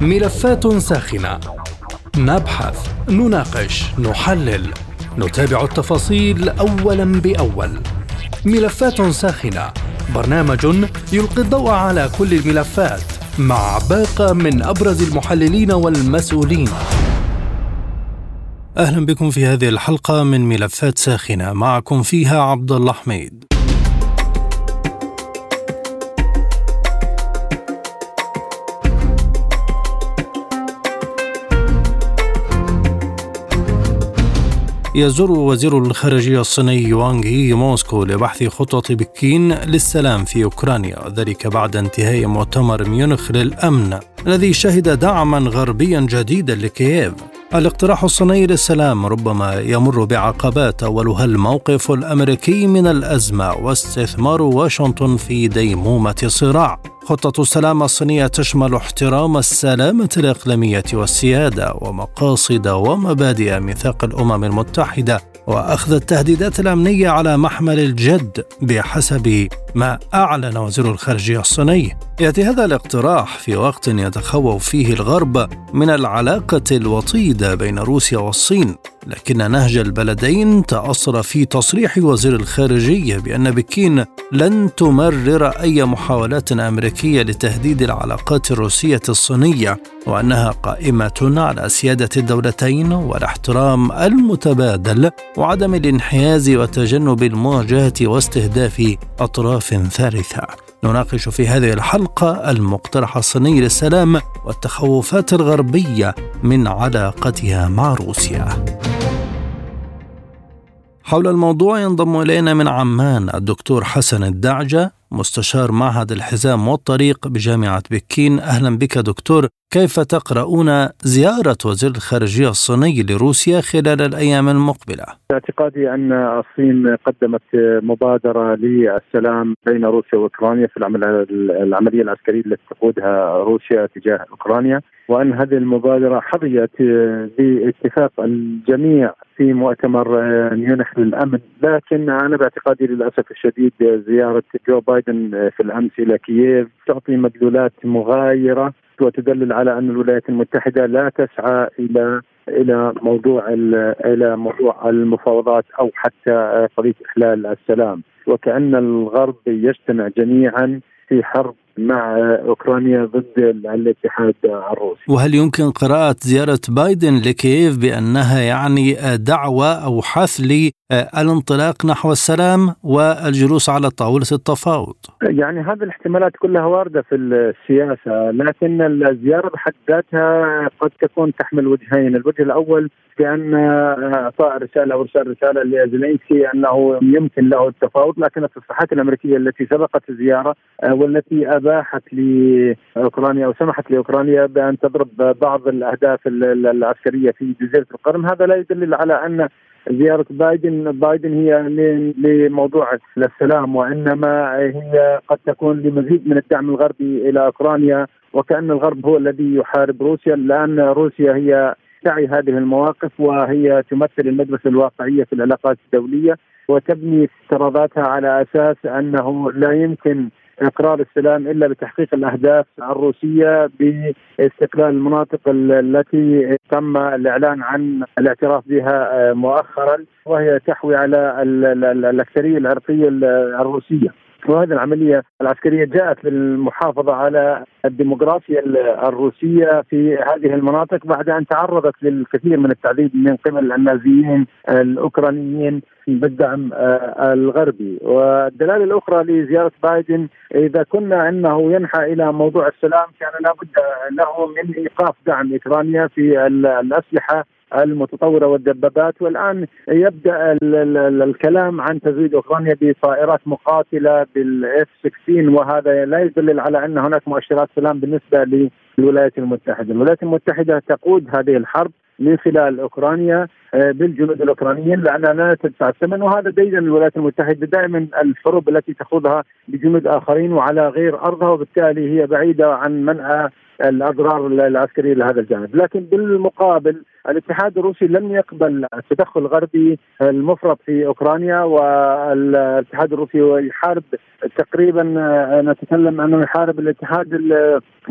ملفات ساخنة. نبحث نناقش نحلل. نتابع التفاصيل اولا بأول. ملفات ساخنة. برنامج يلقي الضوء على كل الملفات. مع باقة من أبرز المحللين والمسؤولين. أهلا بكم في هذه الحلقة من ملفات ساخنة. معكم فيها عبد الله حميد. يزور وزير الخارجية الصيني يوانغ هي موسكو لبحث خطط بكين للسلام في أوكرانيا ذلك بعد انتهاء مؤتمر ميونخ للأمن الذي شهد دعما غربيا جديدا لكييف. الاقتراح الصيني للسلام ربما يمر بعقبات أولها الموقف الأمريكي من الأزمة واستثمار واشنطن في ديمومة الصراع خطة السلام الصينية تشمل احترام السلامة الإقليمية والسيادة ومقاصد ومبادئ ميثاق الأمم المتحدة وأخذ التهديدات الأمنية على محمل الجد بحسب ما أعلن وزير الخارجية الصيني. يأتي هذا الاقتراح في وقت يتخوف فيه الغرب من العلاقة الوطيدة بين روسيا والصين لكن نهج البلدين تأثر في تصريح وزير الخارجية بأن بكين لن تمرر أي محاولات أمريكية لتهديد العلاقات الروسية الصينية وأنها قائمة على سيادة الدولتين والاحترام المتبادل وعدم الانحياز وتجنب المواجهة واستهداف أطراف ثالثة. نناقش في هذه الحلقة المقترح الصيني للسلام والتخوفات الغربية من علاقتها مع روسيا. حول الموضوع ينضم إلينا من عمان الدكتور حسن الدعجة مستشار معهد الحزام والطريق بجامعة بكين أهلا بك دكتور كيف تقرؤون زيارة وزير الخارجية الصيني لروسيا خلال الأيام المقبلة؟ اعتقادي أن الصين قدمت مبادرة للسلام بين روسيا وأوكرانيا في العملية العسكرية التي تقودها روسيا تجاه أوكرانيا وأن هذه المبادرة حظيت باتفاق الجميع في مؤتمر ميونخ للأمن، لكن أنا باعتقادي للأسف الشديد زيارة جو بايدن في الأمس إلى كييف تعطي مدلولات مغايرة وتدلل على أن الولايات المتحدة لا تسعى إلى إلى موضوع إلى موضوع المفاوضات أو حتى قضية إحلال السلام. وكأن الغرب يجتمع جميعا في حرب مع أوكرانيا ضد الاتحاد الروسي. وهل يمكن قراءة زيارة بايدن لكييف بأنها يعني دعوة أو حث للانطلاق نحو السلام والجلوس على طاولة التفاوض؟ يعني هذه الاحتمالات كلها واردة في السياسة، لكن الزيارة بحد ذاتها قد تكون تحمل وجهين، الوجه الأول بأن إعطاء رسالة أو إرسال رسالة لزيلينسكي أنه يمكن له التفاوض، لكن التصريحات الأمريكية التي سبقت الزيارة والتي اباحت لأوكرانيا أو سمحت لأوكرانيا بأن تضرب بعض الأهداف العسكرية في جزيرة القرم. هذا لا يدلل على أن زيارة بايدن بايدن هي لموضوع السلام وإنما هي قد تكون لمزيد من الدعم الغربي إلى أوكرانيا وكأن الغرب هو الذي يحارب روسيا لأن روسيا هي تعي هذه المواقف وهي تمثل المدرسة الواقعية في العلاقات الدولية وتبني افتراضاتها على أساس أنه لا يمكن إقرار السلام إلا بتحقيق الأهداف الروسية باستقلال المناطق التي تم الإعلان عن الاعتراف بها مؤخرا وهي تحوي على الأكثرية العرقية الروسية. وهذه العملية العسكرية جاءت للمحافظة على الديمقراطية الروسية في هذه المناطق بعد أن تعرضت للكثير من التعذيب من قبل النازيين الأوكرانيين بالدعم آه، الغربي. والدلالة الأخرى لزيارة بايدن إذا كنا أنه ينحى إلى موضوع السلام كان لابد له من إيقاف دعم أوكرانيا في الأسلحة المتطورة والدبابات والآن يبدأ الكلام عن تزويد أوكرانيا بطائرات مقاتلة بالإف 16 وهذا لا يدلل على أن هناك مؤشرات سلام بالنسبة للولايات المتحدة، الولايات المتحدة تقود هذه الحرب من خلال أوكرانيا آه، بالجنود الأوكرانيين لأنها لا تدفع الثمن وهذا ديدا الولايات المتحدة دائما الحروب التي تخوضها بجنود آخرين وعلى غير أرضها وبالتالي هي بعيدة عن منع الأضرار العسكرية لهذا الجانب، لكن بالمقابل الاتحاد الروسي لم يقبل التدخل الغربي المفرط في أوكرانيا والاتحاد الروسي يحارب تقريبا نتكلم أنه يحارب الاتحاد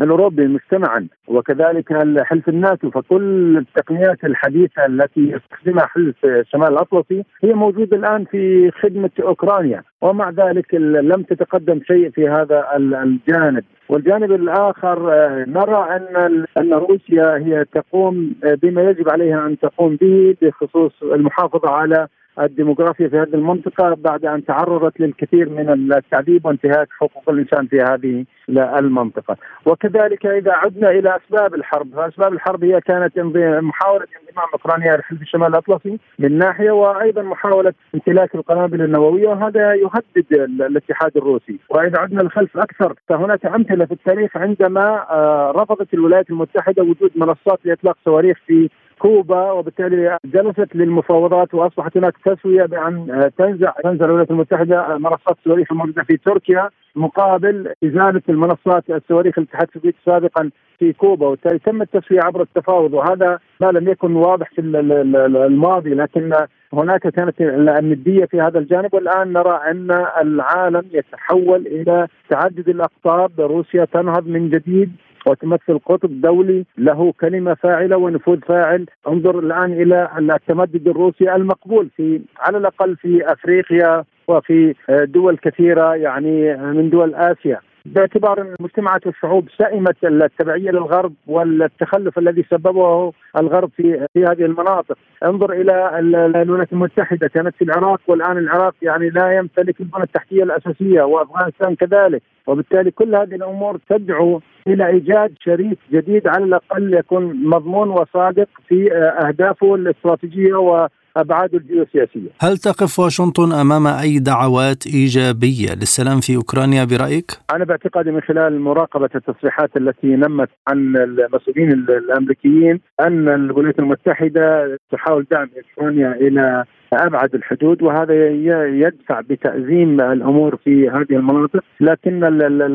الأوروبي مجتمعا. وكذلك حلف الناتو فكل التقنيات الحديثة التي يستخدمها حلف شمال الأطلسي هي موجودة الآن في خدمة أوكرانيا. ومع ذلك لم تتقدم شيء في هذا الجانب. والجانب الآخر آه، نرى أن أن روسيا هي تقوم بما يجب عليها أن تقوم به بخصوص المحافظة على الديموغرافيا في هذه المنطقة بعد أن تعرضت للكثير من التعذيب وانتهاك حقوق الإنسان في هذه المنطقة. وكذلك إذا عدنا إلى أسباب الحرب فأسباب الحرب هي كانت محاولة انضمام أوكرانيا لحلف الشمال الأطلسي من ناحية وأيضا محاولة امتلاك القنابل النووية وهذا يهدد الاتحاد الروسي. وإذا عدنا الخلف أكثر فهناك أمثلة في التاريخ عندما آه، رفضت الولايات المتحدة وجود منصات لإطلاق صواريخ في كوبا وبالتالي جلست للمفاوضات وأصبحت هناك تسوية بأن آه، تنزع تنزع الولايات المتحدة منصات الصواريخ الموجودة في تركيا مقابل إزالة المنصات الصواريخ الاتحاد السوفيتي سابقا في كوبا. وبالتالي تم التسوية عبر التفاوض وهذا ما لم يكن واضح في الماضي لكن هناك كانت النديه في هذا الجانب. والآن نرى أن العالم يتحول إلى تعدد الأقطاب. روسيا تنهض من جديد. وتمثل قطب دولي له كلمة فاعلة ونفوذ فاعل. انظر الآن إلى التمدد الروسي المقبول في على الأقل في أفريقيا وفي دول كثيرة يعني من دول آسيا. باعتبار أن المجتمعات والشعوب سئمت التبعية للغرب والتخلف الذي سببه الغرب في في هذه المناطق، انظر إلى الولايات المتحدة كانت في العراق والآن العراق يعني لا يمتلك البنى التحتية الأساسية وأفغانستان كذلك، وبالتالي كل هذه الأمور تدعو إلى إيجاد شريك جديد على الأقل يكون مضمون وصادق في أهدافه الاستراتيجية و ابعاده الجيوسياسية. هل تقف واشنطن أمام أي دعوات إيجابية للسلام في أوكرانيا برأيك؟ أنا باعتقادي من خلال مراقبة التصريحات التي نمت عن المسؤولين الأمريكيين أن الولايات المتحدة تحاول دعم أوكرانيا إلى ابعد الحدود وهذا يدفع بتأزيم الأمور في هذه المناطق. لكن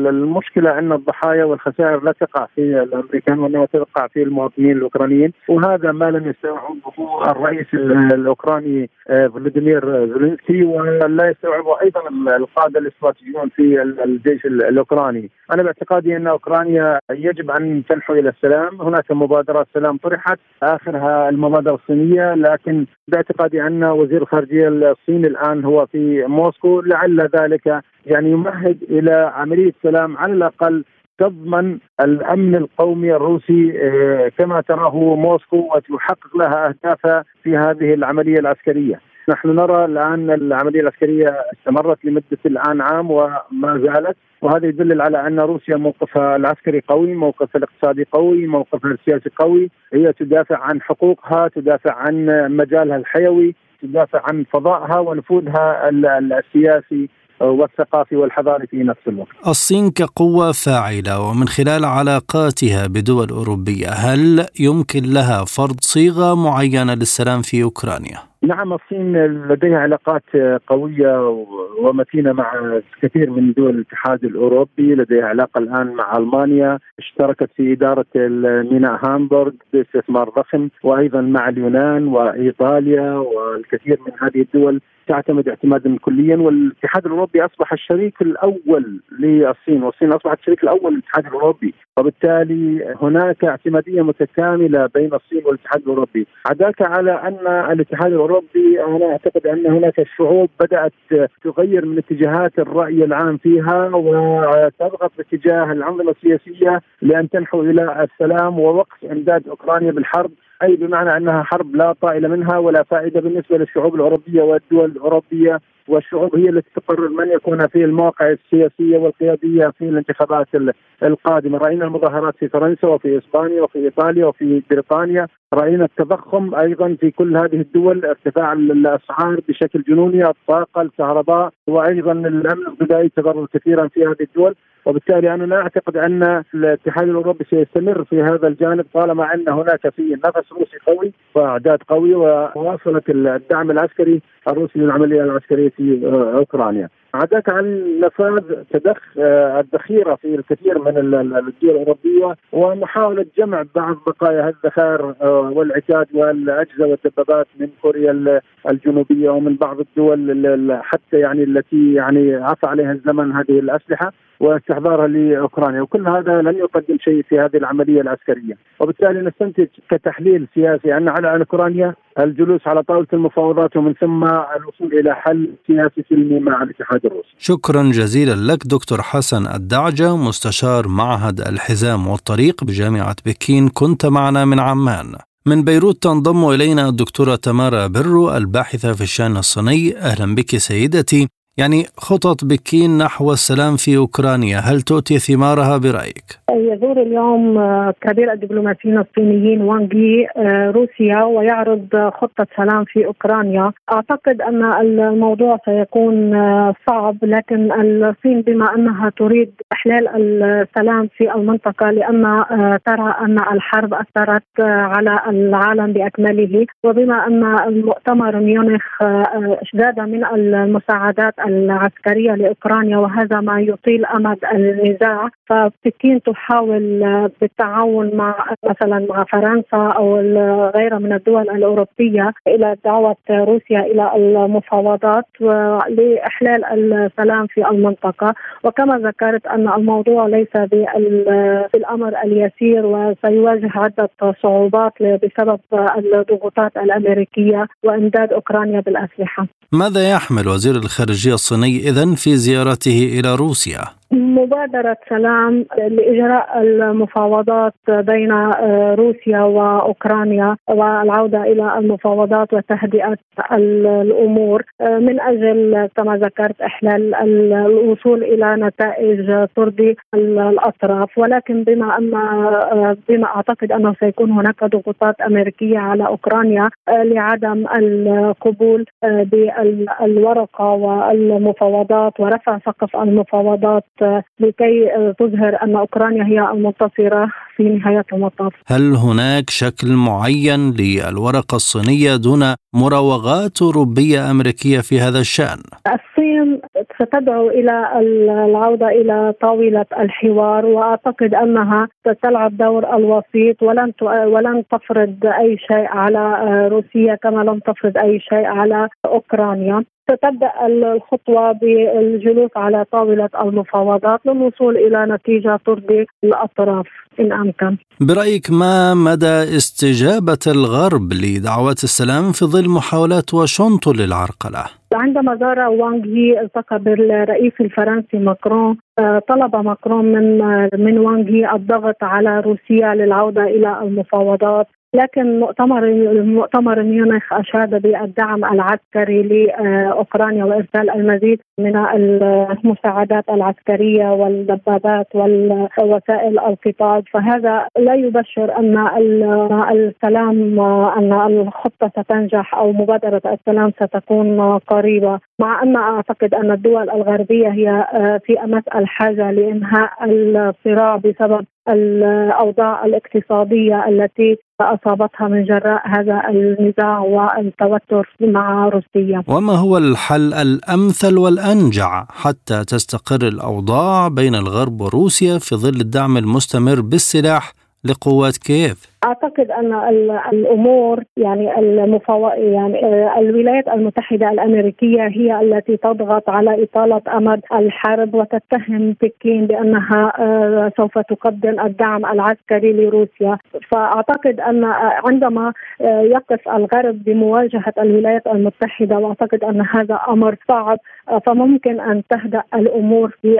المشكلة أن الضحايا والخسائر لا تقع في الأمريكان وإنما تقع في المواطنين الأوكرانيين. وهذا ما لم يستوعبه الرئيس الأوكراني آه، فلاديمير زيلينسكي ولا يستوعبه أيضا القادة الاستراتيجيون في الجيش الأوكراني. أنا باعتقادي أن أوكرانيا يجب أن تنحو إلى السلام. هناك مبادرات سلام طرحت آخرها المبادرة الصينية. لكن باعتقادي أن وزير الخارجية الصيني الآن هو في موسكو لعل ذلك يعني يمهد إلى عملية سلام على الأقل تضمن الأمن القومي الروسي آه، كما تراه موسكو وتحقق لها أهدافها في هذه العملية العسكرية. نحن نرى الآن العملية العسكرية استمرت لمدة الآن عام وما زالت وهذا يدل على أن روسيا موقفها العسكري قوي، موقفها الاقتصادي قوي، موقفها السياسي قوي، هي تدافع عن حقوقها، تدافع عن مجالها الحيوي، تدافع عن فضائها ونفوذها السياسي والثقافي والحضاري في نفس الوقت. الصين كقوة فاعلة ومن خلال علاقاتها بدول أوروبية هل يمكن لها فرض صيغة معينة للسلام في أوكرانيا؟ نعم الصين لديها علاقات قوية ومتينة مع كثير من دول الاتحاد الأوروبي لديها علاقة الآن مع ألمانيا اشتركت في إدارة ميناء هامبورغ باستثمار ضخم وأيضا مع اليونان وإيطاليا والكثير من هذه الدول تعتمد اعتمادا كليا. والاتحاد الأوروبي أصبح الشريك الأول للصين والصين أصبحت الشريك الأول للاتحاد الأوروبي. وبالتالي هناك اعتمادية متكاملة بين الصين والاتحاد الأوروبي. عداك على أن الاتحاد الأوروبي أنا أعتقد أن هناك شعوب بدأت تغير من اتجاهات الرأي العام فيها وتضغط باتجاه الأنظمة السياسية لأن تنحو إلى السلام ووقف إمداد أوكرانيا بالحرب. أي بمعنى أنها حرب لا طائل منها ولا فائدة بالنسبة للشعوب الأوروبية والدول الأوروبية. والشعوب هي التي تقرر من يكون في المواقع السياسية والقيادية في الانتخابات القادمة، رأينا المظاهرات في فرنسا وفي إسبانيا وفي إيطاليا وفي بريطانيا، رأينا التضخم أيضا في كل هذه الدول، ارتفاع الأسعار بشكل جنوني، الطاقة، الكهرباء وأيضا الأمن الغذائي تضرر كثيرا في هذه الدول، وبالتالي أنا لا أعتقد أن الاتحاد الأوروبي سيستمر في هذا الجانب طالما أن هناك في نفس روسي قوي وأعداد قوية ومواصله الدعم العسكري الروسي للعملية العسكرية في أوكرانيا. عادة عن نفاذ تدخ آه، الذخيرة في الكثير من الدول الأوروبية ومحاولة جمع بعض بقايا الذخائر آه، والعتاد والأجهزة والدبابات من كوريا الجنوبية ومن بعض الدول حتى يعني التي يعني عفى عليها الزمن هذه الأسلحة واستحضارها لأوكرانيا. وكل هذا لن يقدم شيء في هذه العملية العسكرية. وبالتالي نستنتج كتحليل سياسي ان على أوكرانيا. الجلوس على طاولة المفاوضات ومن ثم الوصول إلى حل سياسي سلمي مع الاتحاد الروسي. شكرا جزيلا لك دكتور حسن الدعجة مستشار معهد الحزام والطريق بجامعة بكين. كنت معنا من عمان. من بيروت تنضم إلينا الدكتورة تمارا برو الباحثة في الشأن الصيني. أهلا بك سيدتي. يعني خطط بكين نحو السلام في أوكرانيا. هل تؤتي ثمارها برأيك؟ يزور اليوم آه، كبير الدبلوماسيين الصينيين وانغي آه، روسيا ويعرض خطة سلام في أوكرانيا. أعتقد أن الموضوع سيكون آه، صعب لكن الصين بما أنها تريد إحلال السلام في المنطقة لأن ترى أن الحرب أثرت على العالم بأكمله. وبما أن المؤتمر ميونخ ازداد من المساعدات العسكرية لأوكرانيا وهذا ما يطيل أمد النزاع. فبكين تحاول بالتعاون مع مثلا مع فرنسا أو غيرها من الدول الأوروبية إلى دعوة روسيا إلى المفاوضات لإحلال السلام في المنطقة. وكما ذكرت أن الموضوع ليس بالأمر اليسير وسيواجه عدة صعوبات بسبب الضغوطات الأمريكية وإمداد أوكرانيا بالأسلحة. ماذا يحمل وزير الخارجية الصيني إذن في زيارته إلى روسيا؟ مبادرة سلام لإجراء المفاوضات بين آه، روسيا وأوكرانيا والعودة إلى المفاوضات وتهدئة الأمور آه، من أجل كما ذكرت إحلال الوصول إلى نتائج ترضي الأطراف. ولكن بما أن آه، بما أعتقد أنه سيكون هناك ضغوطات أمريكية على أوكرانيا لعدم القبول بالورقة والمفاوضات ورفع سقف المفاوضات لكي تظهر أن أوكرانيا هي المنتصرة في نهاية المطاف. هل هناك شكل معين للورقة الصينية دون مراوغات اوروبيه أمريكية في هذا الشأن؟ الصين ستدعو إلى العودة إلى طاولة الحوار وأعتقد أنها ستلعب دور الوسيط ولن ولن تفرض أي شيء على روسيا كما لم تفرض أي شيء على أوكرانيا ستبدأ الخطوة بالجلوس على طاولة المفاوضات للوصول إلى نتيجة ترضي الأطراف ان امكن. برأيك ما مدى استجابة الغرب لدعوات السلام في ظل محاولات واشنطن للعرقلة؟ عندما زار وانغ هي التقى بالرئيس الفرنسي ماكرون آه، طلب ماكرون من من وانغ الضغط على روسيا للعودة إلى المفاوضات لكن مؤتمر مؤتمر ميونخ أشاد بالدعم العسكري لأوكرانيا وإرسال المزيد من المساعدات العسكرية والدبابات ووسائل القتال فهذا لا يبشر أن السلام أن الخطة ستنجح أو مبادرة السلام ستكون قريبة مع أن أعتقد أن الدول الغربية هي في أمس الحاجة لإنهاء الصراع بسبب الأوضاع الاقتصادية التي أصابتها من جراء هذا النزاع والتوتر مع روسيا. وما هو الحل الأمثل والأنجع حتى تستقر الأوضاع بين الغرب وروسيا في ظل الدعم المستمر بالسلاح لقوات كييف؟ أعتقد أن الأمور يعني المفاو... يعني آه، الولايات المتحدة الأمريكية هي التي تضغط على إطالة أمد الحرب وتتهم بكين بأنها آه، سوف تقدم الدعم العسكري لروسيا فأعتقد أن عندما آه، يقف الغرب بمواجهة الولايات المتحدة وأعتقد أن هذا أمر صعب فممكن أن تهدأ الأمور في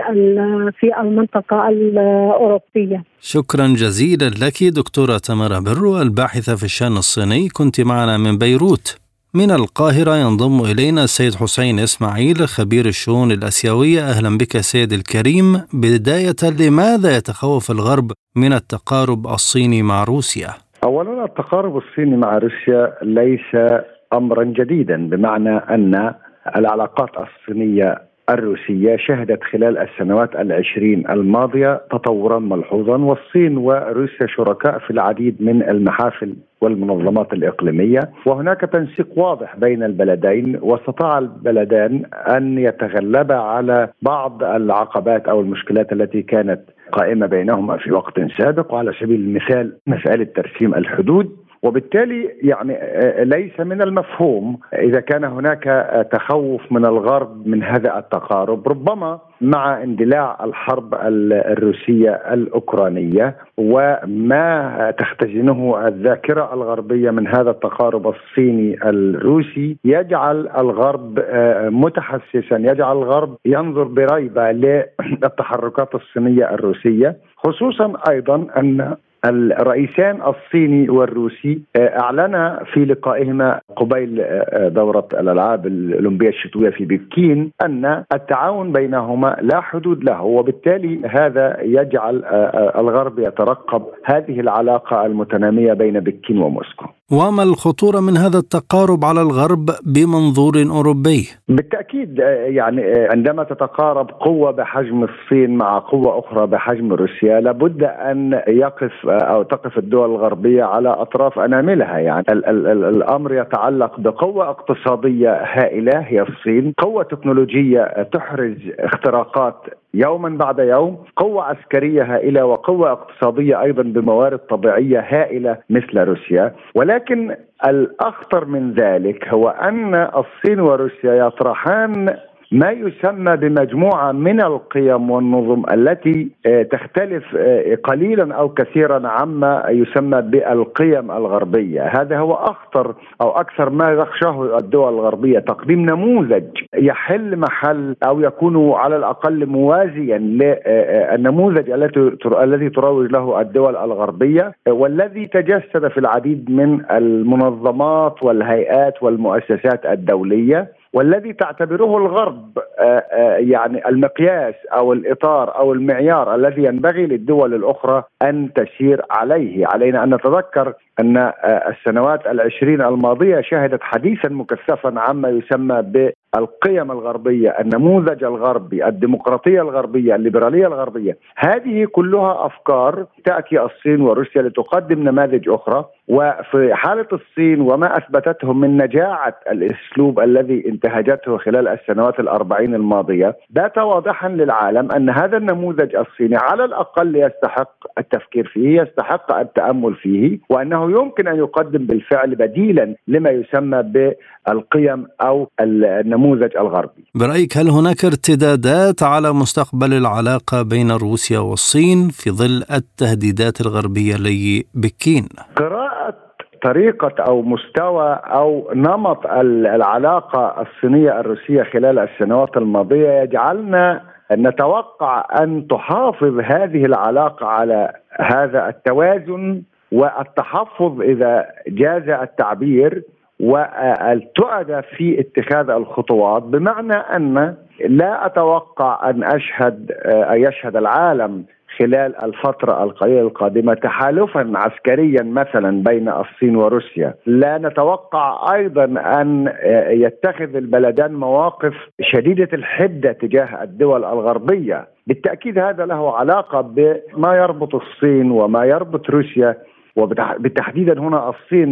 في المنطقة الأوروبية. شكرا جزيلا لك دكتورة تمر سارة برو الباحثة في الشأن الصيني كنت معنا من بيروت. من القاهرة ينضم إلينا السيد حسين إسماعيل خبير الشؤون الأسيوية. أهلا بك سيد الكريم. بداية لماذا يتخوف الغرب من التقارب الصيني مع روسيا؟ أولا التقارب الصيني مع روسيا ليس أمرا جديدا بمعنى أن العلاقات الصينية الروسية شهدت خلال السنوات العشرين الماضية تطورا ملحوظا والصين وروسيا شركاء في العديد من المحافل والمنظمات الإقليمية. وهناك تنسيق واضح بين البلدين واستطاع البلدان أن يتغلبا على بعض العقبات أو المشكلات التي كانت قائمة بينهما في وقت سابق. وعلى سبيل المثال مسألة ترسيم الحدود وبالتالي يعني آه، ليس من المفهوم إذا كان هناك آه، تخوف من الغرب من هذا التقارب. ربما مع اندلاع الحرب الروسية الأوكرانية وما تختزنه الذاكرة الغربية من هذا التقارب الصيني الروسي يجعل الغرب آه، متحسسا يجعل الغرب ينظر بريبة للتحركات الصينية الروسية خصوصا أيضا أن الرئيسان الصيني والروسي آه، اعلنا في لقائهما قبيل آه، آه، دورة الألعاب الأولمبية الشتوية في بكين أن التعاون بينهما لا حدود له وبالتالي هذا يجعل الغرب يترقب هذه العلاقة المتنامية بين بكين وموسكو. وما الخطورة من هذا التقارب على الغرب بمنظور أوروبي؟ بالتأكيد يعني عندما تتقارب قوة بحجم الصين مع قوة أخرى بحجم روسيا لابد أن يقف أو تقف الدول الغربية على أطراف أناملها يعني ال ال ال الأمر يتعلق بقوة اقتصادية هائلة هي الصين، قوة تكنولوجية تحرز اختراقات يوما بعد يوم قوة عسكرية هائلة وقوة اقتصادية أيضا بموارد طبيعية هائلة مثل روسيا. ولكن الأخطر من ذلك هو أن الصين وروسيا يطرحان ما يسمى بمجموعة من القيم والنظم التي آه، تختلف آه، قليلا أو كثيرا عما يسمى بالقيم الغربية، هذا هو أخطر أو أكثر ما يخشاه الدول الغربية. تقديم نموذج يحل محل أو يكون على الأقل موازيا للنموذج الذي الذي تروج له الدول الغربية والذي تجسد في العديد من المنظمات والهيئات والمؤسسات الدولية. والذي تعتبره الغرب آه، آه، يعني المقياس أو الإطار أو المعيار الذي ينبغي للدول الأخرى أن تسير عليه، علينا أن نتذكر أن آه، السنوات العشرين الماضية شهدت حديثا مكثفا عما يسمى بالقيم الغربية، النموذج الغربي، الديمقراطية الغربية، الليبرالية الغربية، هذه كلها أفكار تأتي الصين وروسيا لتقدم نماذج أخرى. وفي حالة الصين وما اثبتته من نجاعة الأسلوب الذي انتهجته خلال السنوات الأربعين الماضية بات واضحا للعالم أن هذا النموذج الصيني على الأقل يستحق التفكير فيه يستحق التأمل فيه وأنه يمكن أن يقدم بالفعل بديلا لما يسمى بالقيم أو النموذج الغربي برأيك هل هناك ارتدادات على مستقبل العلاقة بين روسيا والصين في ظل التهديدات الغربية لبكين؟ قراءة طريقة أو مستوى أو نمط العلاقة الصينية الروسية خلال السنوات الماضية يجعلنا نتوقع أن تحافظ هذه العلاقة على هذا التوازن والتحفظ إذا جاز التعبير والتؤدى في اتخاذ الخطوات. بمعنى أن لا أتوقع أن أشهد يشهد العالم خلال الفترة القليلة القادمة تحالفا عسكريا مثلا بين الصين وروسيا. لا نتوقع أيضا أن يتخذ البلدان مواقف شديدة الحدة تجاه الدول الغربية. بالتأكيد هذا له علاقة بما يربط الصين وما يربط روسيا وبالتحديد هنا الصين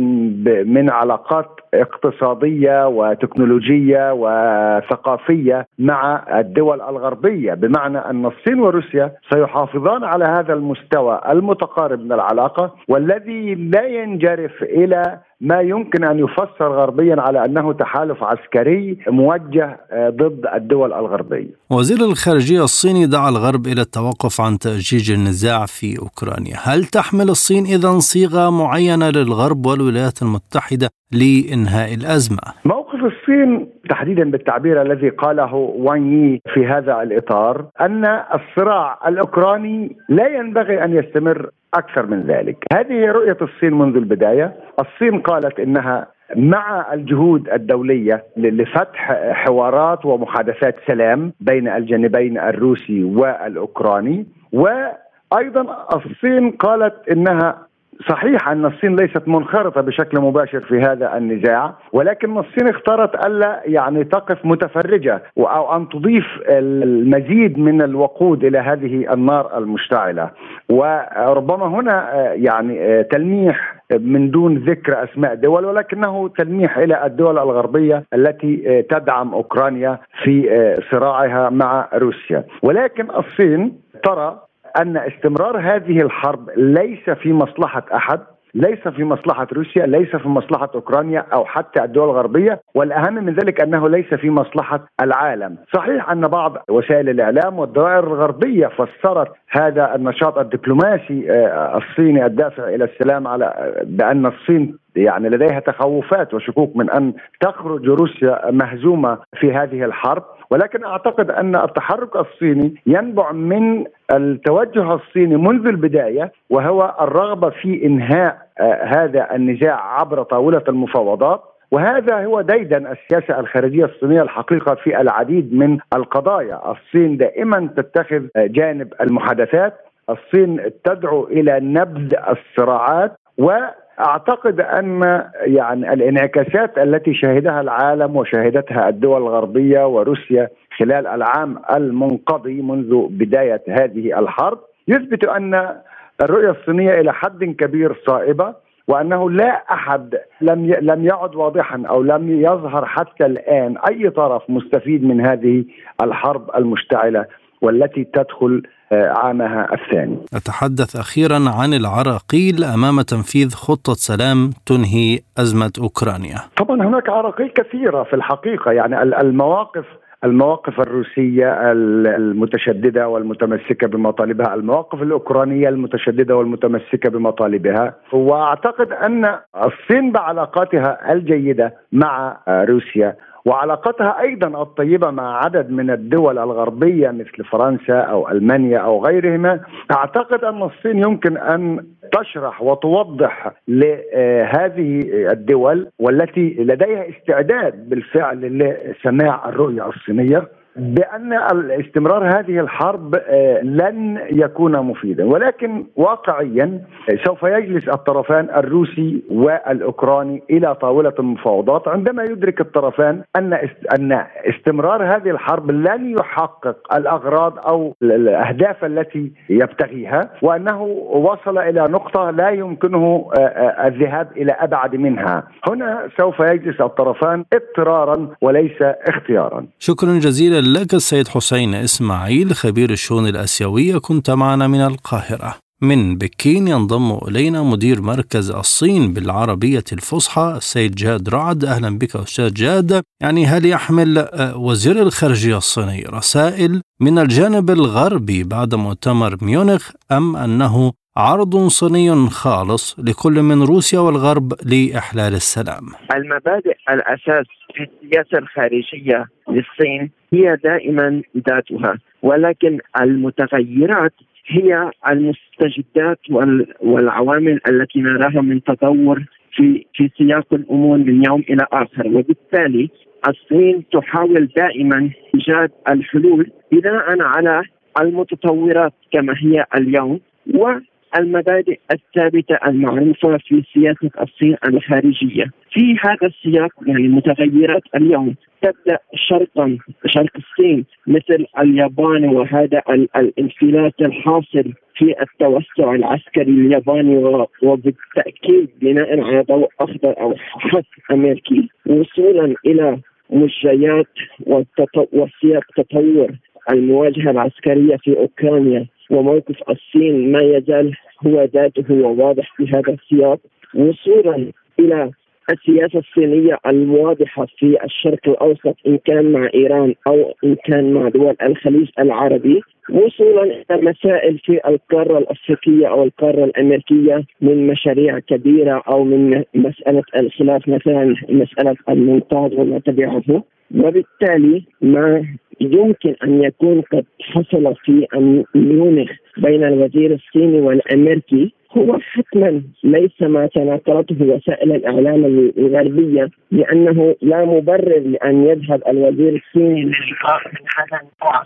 من علاقات اقتصادية وتكنولوجية وثقافية مع الدول الغربية بمعنى أن الصين وروسيا سيحافظان على هذا المستوى المتقارب من العلاقة والذي لا ينجرف إلى ما يمكن أن يفسر غربيا على أنه تحالف عسكري موجه ضد الدول الغربية. وزير الخارجية الصيني دعا الغرب إلى التوقف عن تأجيج النزاع في أوكرانيا، هل تحمل الصين اذا صيغة معينة للغرب والولايات المتحدة لإنهاء الأزمة؟ موقف الصين تحديدا بالتعبير الذي قاله وان يي في هذا الإطار أن الصراع الأوكراني لا ينبغي أن يستمر أكثر من ذلك، هذه رؤية الصين منذ البداية، الصين قالت إنها مع الجهود الدولية لفتح حوارات ومحادثات سلام بين الجانبين الروسي والأوكراني. وأيضا الصين قالت إنها صحيح أن الصين ليست منخرطة بشكل مباشر في هذا النزاع ولكن الصين اختارت ألا يعني تقف متفرجة أو أن تضيف المزيد من الوقود إلى هذه النار المشتعلة. وربما هنا آه، يعني آه، تلميح من دون ذكر أسماء دول ولكنه تلميح إلى الدول الغربية التي آه، تدعم أوكرانيا في صراعها مع روسيا. ولكن الصين ترى أن استمرار هذه الحرب ليس في مصلحة أحد ليس في مصلحة روسيا ليس في مصلحة أوكرانيا أو حتى الدول الغربية والأهم من ذلك أنه ليس في مصلحة العالم. صحيح أن بعض وسائل الإعلام والدوائر الغربية فسرت هذا النشاط الدبلوماسي آه، الصيني الدافع إلى السلام على بأن الصين يعني لديها تخوفات وشكوك من أن تخرج روسيا مهزومة في هذه الحرب. ولكن أعتقد أن التحرك الصيني ينبع من التوجه الصيني منذ البداية وهو الرغبة في إنهاء آه، هذا النزاع عبر طاولة المفاوضات. وهذا هو ديدن السياسة الخارجية الصينية الحقيقة في العديد من القضايا، الصين دائما تتخذ جانب المحادثات، الصين تدعو إلى نبذ الصراعات. و اعتقد أن يعني الانعكاسات التي شهدها العالم وشهدتها الدول الغربية وروسيا خلال العام المنقضي منذ بداية هذه الحرب يثبت أن الرؤية الصينية إلى حد كبير صائبة وأنه لا أحد لم لم يعد واضحا أو لم يظهر حتى الآن أي طرف مستفيد من هذه الحرب المشتعلة والتي تدخل عامها الثاني. أتحدث أخيرا عن العراقيل أمام تنفيذ خطة سلام تنهي أزمة أوكرانيا. طبعا هناك عراقيل كثيرة في الحقيقة يعني المواقف المواقف الروسية المتشددة والمتمسكة بمطالبها المواقف الأوكرانية المتشددة والمتمسكة بمطالبها وأعتقد أن الصين بعلاقاتها الجيدة مع روسيا وعلاقتها أيضا الطيبة مع عدد من الدول الغربية مثل فرنسا أو ألمانيا أو غيرهما. أعتقد أن الصين يمكن أن تشرح وتوضح لهذه الدول والتي لديها استعداد بالفعل لسماع الرؤية الصينية. بأن استمرار هذه الحرب آه، لن يكون مفيدا. ولكن واقعيا سوف يجلس الطرفان الروسي والأوكراني إلى طاولة المفاوضات عندما يدرك الطرفان أن أن استمرار هذه الحرب لن يحقق الأغراض أو الأهداف التي يبتغيها وأنه وصل إلى نقطة لا يمكنه آه، آه، الذهاب إلى أبعد منها. هنا سوف يجلس الطرفان اضطرارا وليس اختيارا. شكرا جزيلا لك السيد حسين إسماعيل خبير الشؤون الآسيوية كنت معنا من القاهرة. من بكين ينضم إلينا مدير مركز الصين بالعربية الفصحى السيد جاد رعد. أهلا بك أستاذ جاد. يعني هل يحمل آه، وزير الخارجية الصيني رسائل من الجانب الغربي بعد مؤتمر ميونخ أم أنه عرض صيني خالص لكل من روسيا والغرب لإحلال السلام. المبادئ الأساس في السياسة الخارجية للصين هي دائما ذاتها ولكن المتغيرات هي المستجدات والعوامل التي نراها من تطور في في سياق الأمور من يوم إلى آخر. وبالتالي الصين تحاول دائما إيجاد الحلول بناء على المتطورات كما هي اليوم و المبادئ الثابتة المعروفة في سياسه الصين الخارجية. في هذا السياق يعني متغيرات اليوم تبدأ شرقا شرق الصين مثل اليابان وهذا الانفلات الحاصل في التوسع العسكري الياباني وبالتأكيد بناء على ضوء أخضر أو حث أمريكي وصولا إلى مجريات وسياق تطور المواجهة العسكرية في أوكرانيا وموقف الصين ما يزال هو ذاته وواضح في هذا السياق وصولا إلى السياسة الصينية الواضحة في الشرق الأوسط إن كان مع إيران أو إن كان مع دول الخليج العربي وصولا إلى مسائل في القارة الأفريقية أو القارة الأمريكية من مشاريع كبيرة أو من مسألة الخلاف مثلا مسألة المنطاد وما تبعه. وبالتالي ما يمكن أن يكون قد حصل في ميونخ بين الوزير الصيني والأمريكي هو حتما ليس ما تناقلته وسائل الإعلام الغربية لأنه لا مبرر لأن يذهب الوزير الصيني للقاء من هذا النوع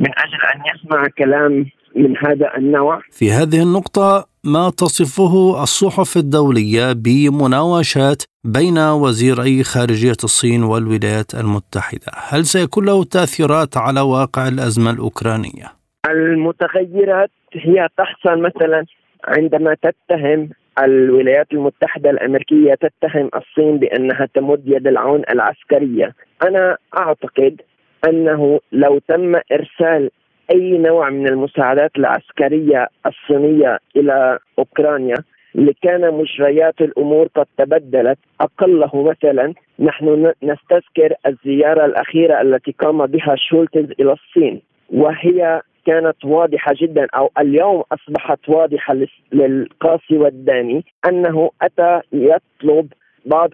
من أجل أن يسمع كلام من هذا النوع. في هذه النقطة ما تصفه الصحف الدولية بمناوشات بين وزيري خارجية الصين والولايات المتحدة. هل سيكون له تأثيرات على واقع الأزمة الأوكرانية؟ المتغيرات هي تحصل مثلا عندما تتهم الولايات المتحدة الأمريكية تتهم الصين بأنها تمد يد العون العسكرية. أنا أعتقد أنه لو تم إرسال أي نوع من المساعدات العسكرية الصينية إلى أوكرانيا لكان مجريات الأمور قد تبدلت؟ اقله مثلا نحن نستذكر الزيارة الأخيرة التي قام بها شولتز إلى الصين وهي كانت واضحة جدا أو اليوم أصبحت واضحة للقاسي والداني أنه أتى يطلب بعض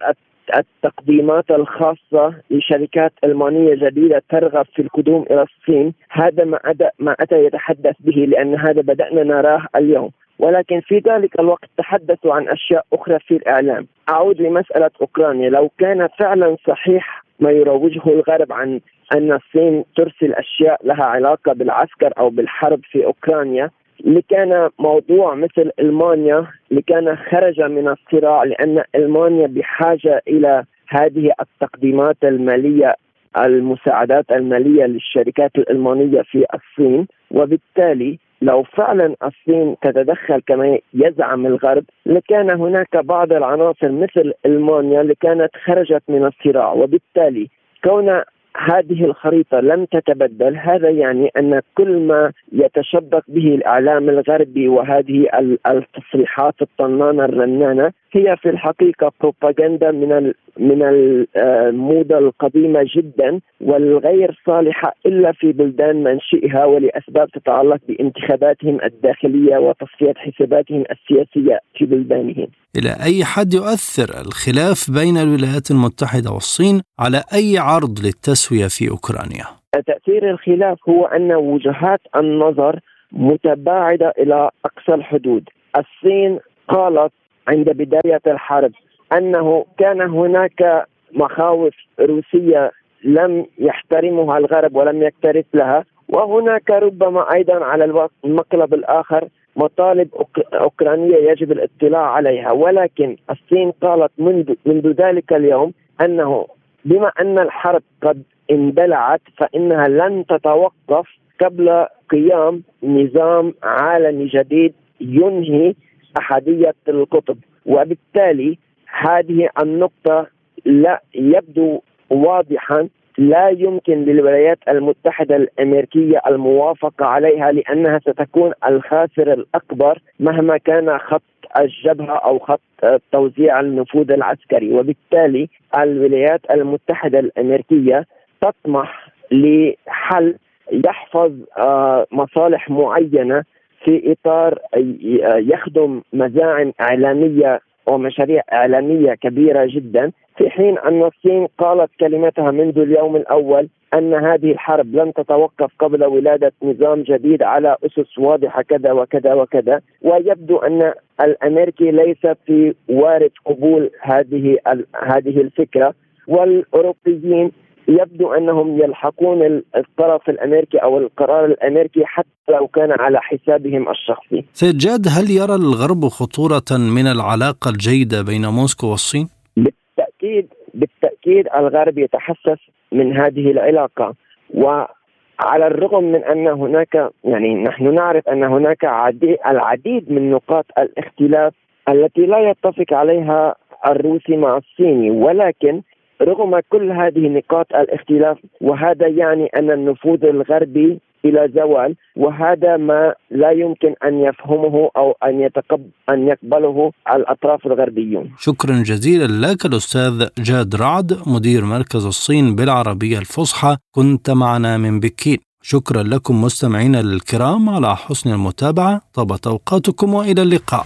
التقديمات الخاصة لشركات ألمانية جديدة ترغب في القدوم إلى الصين. هذا ما أتى, ما أتى يتحدث به لأن هذا بدأنا نراه اليوم. ولكن في ذلك الوقت تحدثوا عن أشياء أخرى في الإعلام. أعود لمسألة أوكرانيا. لو كان فعلا صحيح ما يروجه الغرب عن أن الصين ترسل أشياء لها علاقة بالعسكر أو بالحرب في أوكرانيا لكان موضوع مثل ألمانيا لكان خرج من الصراع لأن ألمانيا بحاجة إلى هذه التقديمات المالية المساعدات المالية للشركات الألمانية في الصين. وبالتالي لو فعلا الصين تتدخل كما يزعم الغرب لكان هناك بعض العناصر مثل ألمانيا لكانت خرجت من الصراع. وبالتالي كون هذه الخريطة لم تتبدل. هذا يعني أن كل ما يتشبك به الإعلام الغربي وهذه التصريحات الطنانة الرنانة هي في الحقيقة بروباغندا من من الموضة القديمة جدا والغير صالحة إلا في بلدان منشئها ولأسباب تتعلق بانتخاباتهم الداخلية وتصفية حساباتهم السياسية في بلدانهم إلى أي حد يؤثر الخلاف بين الولايات المتحدة والصين على أي عرض للتسوية في أوكرانيا؟ تأثير الخلاف هو أن وجهات النظر متباعدة إلى أقصى الحدود الصين قالت عند بداية الحرب أنه كان هناك مخاوف روسية لم يحترمها الغرب ولم يكترث لها وهناك ربما أيضا على المقلب الآخر مطالب أوكرانية يجب الاطلاع عليها. ولكن الصين قالت منذ, منذ ذلك اليوم أنه بما أن الحرب قد اندلعت فإنها لن تتوقف قبل قيام نظام عالمي جديد ينهي أحدية القطب وبالتالي هذه النقطة لا يبدو واضحا لا يمكن للولايات المتحدة الأمريكية الموافقة عليها لأنها ستكون الخاسر الأكبر مهما كان خط الجبهة أو خط توزيع النفوذ العسكري. وبالتالي الولايات المتحدة الأمريكية تطمح لحل يحفظ آه، مصالح معينة في إطار يخدم مزاعم إعلامية ومشاريع إعلامية كبيرة جدا. في حين أن الصين قالت كلمتها منذ اليوم الأول أن هذه الحرب لن تتوقف قبل ولادة نظام جديد على أسس واضحة كذا وكذا وكذا. ويبدو أن الأمريكي ليس في وارد قبول هذه هذه الفكرة. والأوروبيين يبدو أنهم يلحقون الطرف الأمريكي أو القرار الأمريكي حتى لو كان على حسابهم الشخصي. سيد جاد هل يرى الغرب خطورة من العلاقة الجيدة بين موسكو والصين؟ بالتاكيد بالتأكيد الغرب يتحسس من هذه العلاقة وعلى الرغم من أن هناك يعني نحن نعرف أن هناك العديد من نقاط الاختلاف التي لا يتفق عليها الروسي مع الصيني ولكن رغم كل هذه نقاط الاختلاف وهذا يعني أن النفوذ الغربي إلى زوال وهذا ما لا يمكن أن يفهمه أو أن يتقبل أن يقبله الأطراف الغربيون. شكرا جزيلا لك الأستاذ جاد رعد مدير مركز الصين بالعربية الفصحى كنت معنا من بكين. شكرا لكم مستمعينا الكرام على حسن المتابعة طابت أوقاتكم وإلى اللقاء.